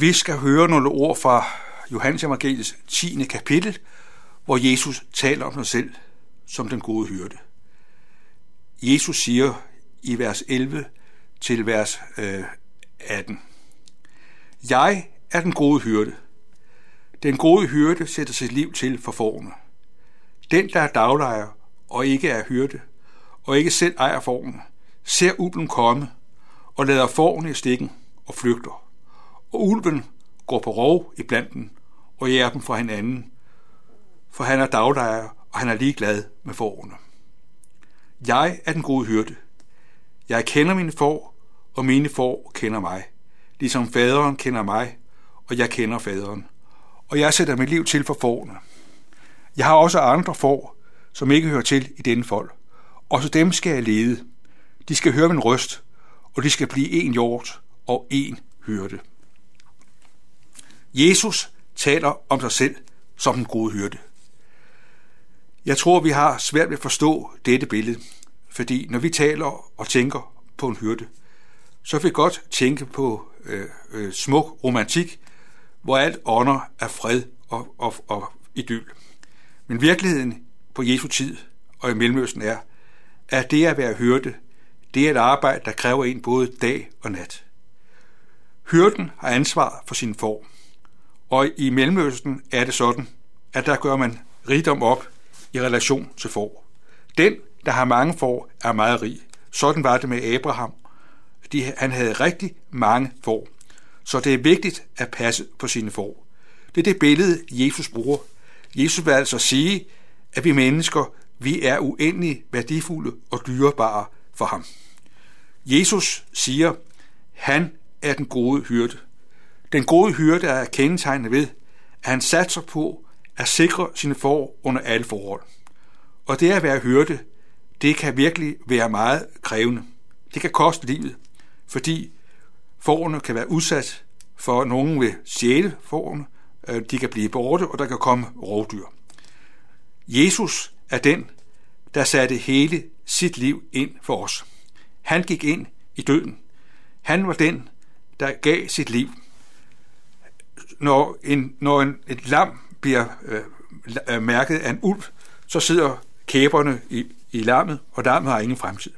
Vi skal høre nogle ord fra Johannes Evangeliets 10. kapitel, hvor Jesus taler om sig selv som den gode hyrde. Jesus siger i vers 11 til vers øh, 18. Jeg er den gode hyrde. Den gode hyrde sætter sit liv til for forne. Den, der er daglejer og ikke er hyrde, og ikke selv ejer forne, ser ulven komme og lader forne i stikken og flygter. Og ulven går på rov i blanten og jæger dem fra hinanden, for han er daglejer, og han er ligeglad med forne. Jeg er den gode hyrde. Jeg kender mine får, og mine får kender mig, ligesom faderen kender mig, og jeg kender faderen. Og jeg sætter mit liv til for forne. Jeg har også andre får, som ikke hører til i denne fold. Også dem skal jeg lede. De skal høre min røst, og de skal blive en hjort og en hyrde. Jesus taler om sig selv som den gode hyrde. Jeg tror, vi har svært ved at forstå dette billede, fordi når vi taler og tænker på en hyrde, så vil vi godt tænke på øh, øh, smuk romantik, hvor alt ånder af fred og, og, og idyl. Men virkeligheden på Jesu tid og i Mellemøsten er, at det at være hyrde, det er et arbejde, der kræver en både dag og nat. Hyrden har ansvar for sin form, og i Mellemøsten er det sådan, at der gør man rigdom op i relation til får. Den, der har mange får, er meget rig. Sådan var det med Abraham. De, han havde rigtig mange får. Så det er vigtigt at passe på sine får. Det er det billede, Jesus bruger. Jesus vil altså sige, at vi mennesker, vi er uendelig værdifulde og dyrebare for ham. Jesus siger, han er den gode hyrde. Den gode hyrde er kendetegnet ved, at han satser på at sikre sine får under alle forhold. Og det at være hyrde, det kan virkelig være meget krævende. Det kan koste livet, fordi fårene kan være udsat for nogen ved sjæle forerne, øh, de kan blive borte, og der kan komme rovdyr. Jesus er den, der satte hele sit liv ind for os. Han gik ind i døden. Han var den, der gav sit liv. Når, en, når en, et lam bliver øh, øh, mærket af en ulv, så sidder kæberne i, i lammet, og lammet har ingen fremtid.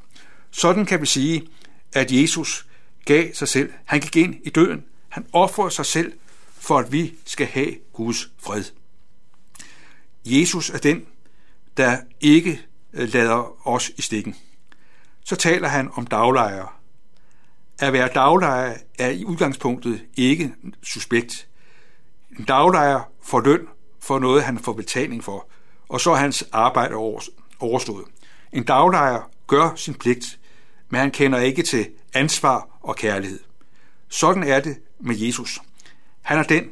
Sådan kan vi sige, at Jesus gav sig selv. Han gik ind i døden. Han offrede sig selv, for at vi skal have Guds fred. Jesus er den, der ikke øh, lader os i stikken. Så taler han om daglejere. At være daglejer er i udgangspunktet ikke suspekt. En daglejer får løn for noget, han får betaling for, og så er hans arbejde overstået. En daglejer gør sin pligt, men han kender ikke til ansvar og kærlighed. Sådan er det med Jesus. Han er den,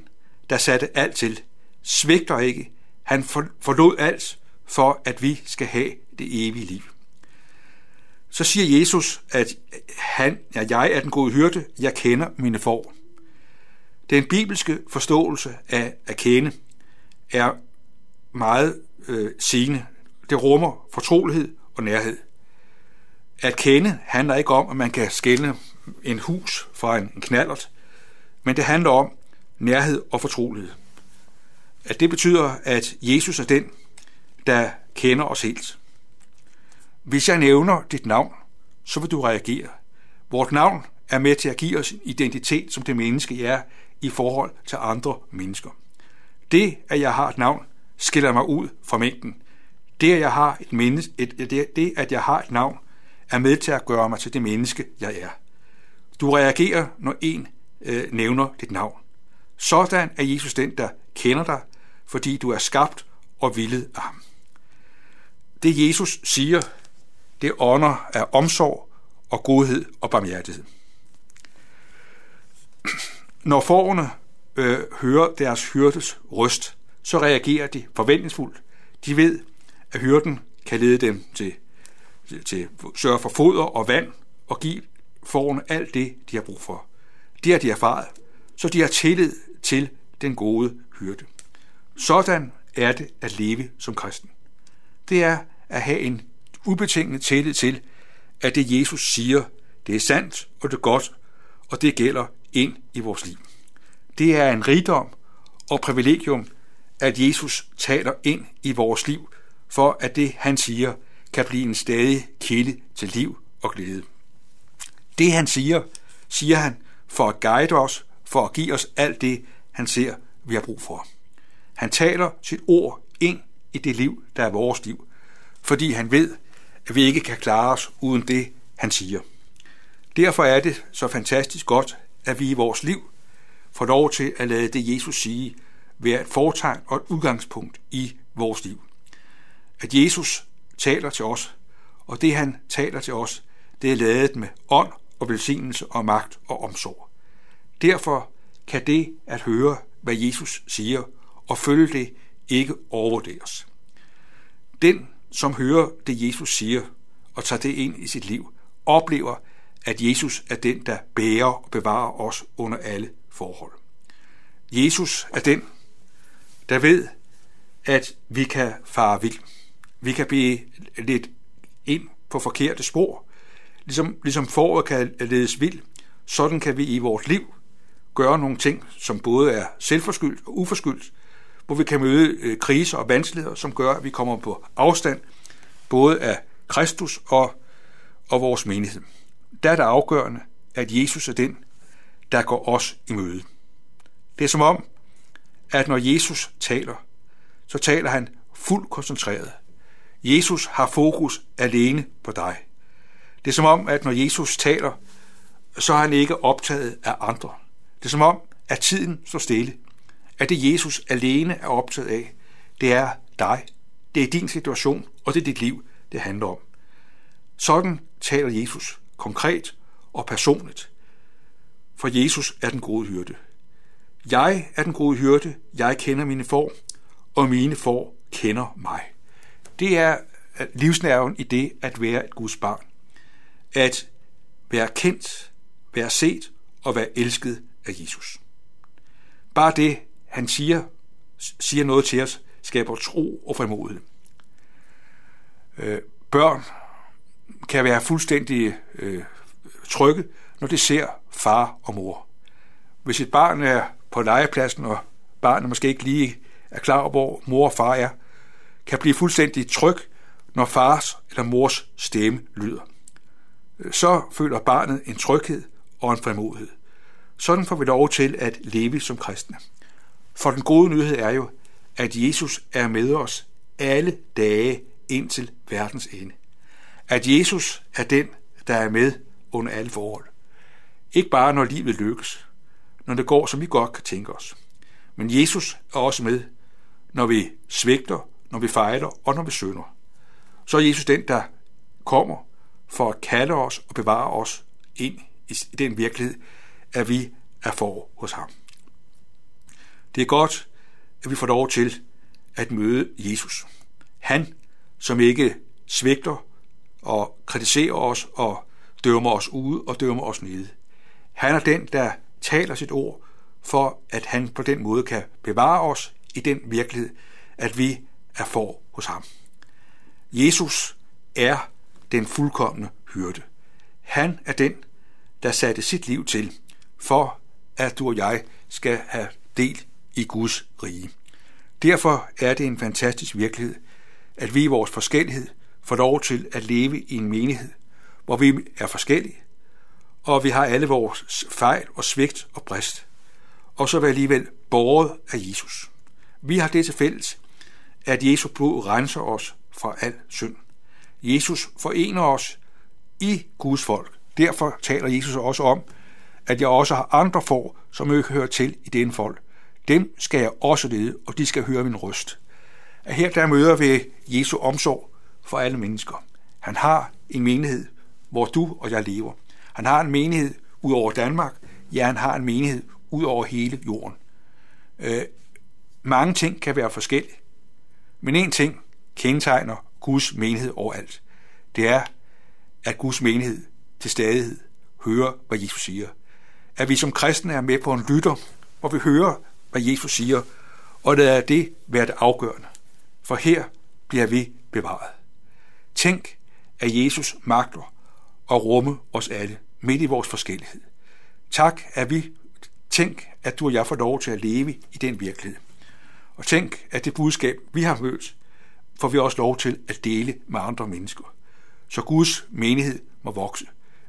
der satte alt til, svigter ikke. Han forlod alt for, at vi skal have det evige liv. Så siger Jesus, at han, ja, jeg er den gode hyrde, jeg kender mine får. Den bibelske forståelse af at kende er meget øh, sigende. Det rummer fortrolighed og nærhed. At kende handler ikke om, at man kan skælne en hus fra en knallert, men det handler om nærhed og fortrolighed. At det betyder, at Jesus er den, der kender os helt. Hvis jeg nævner dit navn, så vil du reagere. Vort navn er med til at give os identitet som det menneske, jeg er i forhold til andre mennesker. Det, at jeg har et navn, skiller mig ud fra mængden. Det, at jeg har et, menneske, et, det, det, at jeg har et navn, er med til at gøre mig til det menneske, jeg er. Du reagerer, når en øh, nævner dit navn. Sådan er Jesus den, der kender dig, fordi du er skabt og villet af ham. Det Jesus siger, det ånder af omsorg og godhed og barmhjertighed. Når forerne øh, hører deres hyrdes røst, så reagerer de forventningsfuldt. De ved, at hyrden kan lede dem til, til, til sørge for foder og vand og give forerne alt det, de har brug for. Det har de erfaret, så de har tillid til den gode hyrde. Sådan er det at leve som kristen. Det er at have en ubetinget tillid til, at det Jesus siger, det er sandt og det er godt, og det gælder ind i vores liv. Det er en rigdom og privilegium, at Jesus taler ind i vores liv, for at det, han siger, kan blive en stadig kilde til liv og glæde. Det, han siger, siger han for at guide os, for at give os alt det, han ser, vi har brug for. Han taler sit ord ind i det liv, der er vores liv, fordi han ved, at vi ikke kan klare os uden det, han siger. Derfor er det så fantastisk godt, at vi i vores liv får lov til at lade det, Jesus sige, være et fortegn og et udgangspunkt i vores liv. At Jesus taler til os, og det han taler til os, det er lavet med ånd og velsignelse og magt og omsorg. Derfor kan det at høre, hvad Jesus siger, og følge det, ikke overvurderes. Den, som hører det, Jesus siger, og tager det ind i sit liv, oplever, at Jesus er den, der bærer og bevarer os under alle forhold. Jesus er den, der ved, at vi kan fare vild. Vi kan blive lidt ind på forkerte spor. Ligesom, ligesom foråret kan ledes vild, sådan kan vi i vores liv gøre nogle ting, som både er selvforskyldt og uforskyldt, hvor vi kan møde øh, kriser og vanskeligheder, som gør, at vi kommer på afstand, både af Kristus og, og vores menighed. Der er det afgørende, at Jesus er den, der går os i møde. Det er som om, at når Jesus taler, så taler han fuldt koncentreret. Jesus har fokus alene på dig. Det er som om, at når Jesus taler, så er han ikke optaget af andre. Det er som om, at tiden står stille. At det Jesus alene er optaget af, det er dig. Det er din situation, og det er dit liv, det handler om. Sådan taler Jesus konkret og personligt. For Jesus er den gode hyrde. Jeg er den gode hyrde, jeg kender mine får, og mine får kender mig. Det er livsnerven i det at være et Guds barn. At være kendt, være set og være elsket af Jesus. Bare det, han siger, siger noget til os, skaber tro og frimodighed. Øh, børn kan være fuldstændig øh, trygge, når de ser far og mor. Hvis et barn er på legepladsen, og barnet måske ikke lige er klar over, hvor mor og far er, kan blive fuldstændig tryg, når fars eller mors stemme lyder. Så føler barnet en tryghed og en frimodighed. Sådan får vi lov til at leve som kristne. For den gode nyhed er jo, at Jesus er med os alle dage indtil verdens ende. At Jesus er den, der er med under alle forhold. Ikke bare når livet lykkes, når det går, som vi godt kan tænke os. Men Jesus er også med, når vi svigter, når vi fejler og når vi synder. Så er Jesus den, der kommer for at kalde os og bevare os ind i den virkelighed, at vi er for hos ham. Det er godt, at vi får lov til at møde Jesus. Han, som ikke svigter og kritiserer os og dømmer os ude og dømmer os nede. Han er den, der taler sit ord, for at han på den måde kan bevare os i den virkelighed, at vi er for hos ham. Jesus er den fuldkommende hyrde. Han er den, der satte sit liv til, for at du og jeg skal have del i Guds rige. Derfor er det en fantastisk virkelighed, at vi i vores forskellighed får lov til at leve i en menighed, hvor vi er forskellige, og vi har alle vores fejl og svigt og brist, og så være alligevel borget af Jesus. Vi har det til fælles, at Jesus blod renser os fra al synd. Jesus forener os i Guds folk. Derfor taler Jesus også om, at jeg også har andre får, som ikke hører til i den folk. Dem skal jeg også lede, og de skal høre min røst. At her der møder vi Jesu omsorg for alle mennesker. Han har en menighed, hvor du og jeg lever. Han har en menighed ud over Danmark. Ja, han har en menighed ud over hele jorden. Øh, mange ting kan være forskellige, men en ting kendetegner Guds menighed overalt. Det er, at Guds menighed til stadighed hører, hvad Jesus siger. At vi som kristne er med på en lytter, hvor vi hører, hvad Jesus siger, og det er det være det afgørende. For her bliver vi bevaret. Tænk, at Jesus magter at rumme os alle midt i vores forskellighed. Tak, at vi tænk, at du og jeg får lov til at leve i den virkelighed. Og tænk, at det budskab, vi har mødt, får vi også lov til at dele med andre mennesker. Så Guds menighed må vokse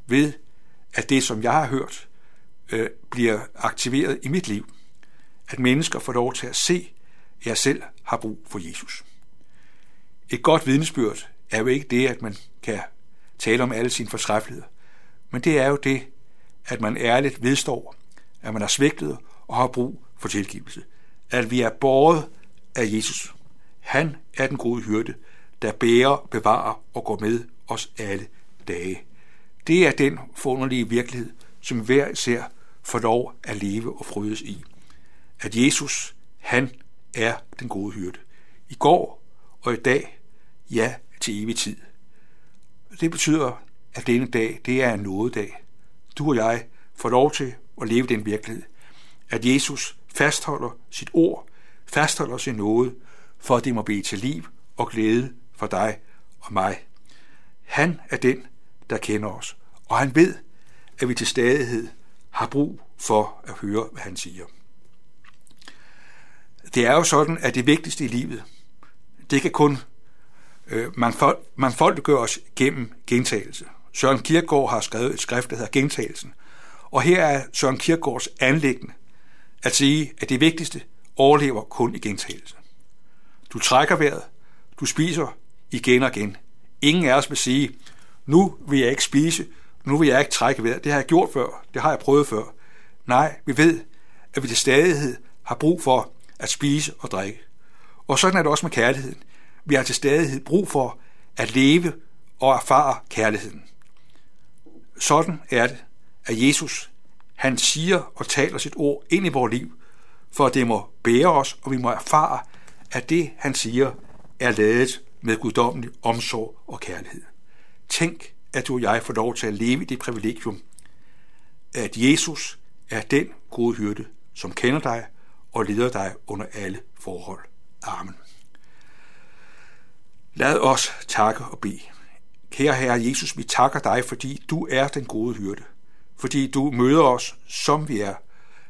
ved, at det, som jeg har hørt, øh, bliver aktiveret i mit liv. At mennesker får lov til at se, at jeg selv har brug for Jesus. Et godt vidnesbyrd er jo ikke det, at man kan tale om alle sine fortræffeligheder, men det er jo det, at man ærligt vedstår, at man har svigtet og har brug for tilgivelse. At vi er båret af Jesus. Han er den gode hyrde, der bærer, bevarer og går med os alle dage. Det er den forunderlige virkelighed, som hver især får lov at leve og frydes i. At Jesus, han er den gode hyrde. I går og i dag, ja til evig tid. Det betyder, at denne dag, det er en nådedag. Du og jeg får lov til at leve den virkelighed. At Jesus fastholder sit ord, fastholder sin nåde, for at det må blive til liv og glæde for dig og mig. Han er den, der kender os, og han ved, at vi til stadighed har brug for at høre, hvad han siger. Det er jo sådan, at det vigtigste i livet, det kan kun øh, os gennem gentagelse. Søren Kierkegaard har skrevet et skrift, der hedder Gentagelsen. Og her er Søren Kierkegaards anlæggende at sige, at det vigtigste overlever kun i gentagelse. Du trækker vejret, du spiser igen og igen. Ingen af os vil sige, nu vil jeg ikke spise, nu vil jeg ikke trække vejret. Det har jeg gjort før, det har jeg prøvet før. Nej, vi ved, at vi til stadighed har brug for at spise og drikke. Og sådan er det også med kærligheden. Vi har til stadighed brug for at leve og erfare kærligheden. Sådan er det, at Jesus, han siger og taler sit ord ind i vores liv, for at det må bære os, og vi må erfare, at det, han siger, er lavet med guddommelig omsorg og kærlighed. Tænk, at du og jeg får lov til at leve i det privilegium, at Jesus er den gode hyrde, som kender dig og leder dig under alle forhold. Amen. Lad os takke og bede. Kære Herre Jesus, vi takker dig, fordi du er den gode hyrde. Fordi du møder os, som vi er.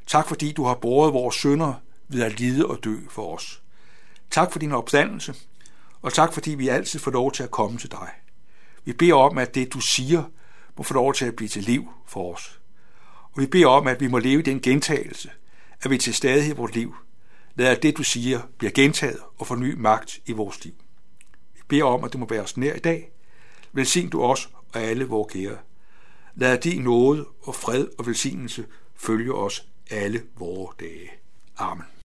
Tak fordi du har båret vores sønder ved at lide og dø for os. Tak for din opstandelse, og tak fordi vi altid får lov til at komme til dig. Vi beder om, at det du siger, må få lov til at blive til liv for os. Og vi beder om, at vi må leve i den gentagelse, at vi til stadighed i vores liv lader det, du siger, bliver gentaget og få ny magt i vores liv. Beder om, at du må være os nær i dag. Velsign du os og alle vores kære. Lad din nåde og fred og velsignelse følge os alle vores dage. Amen.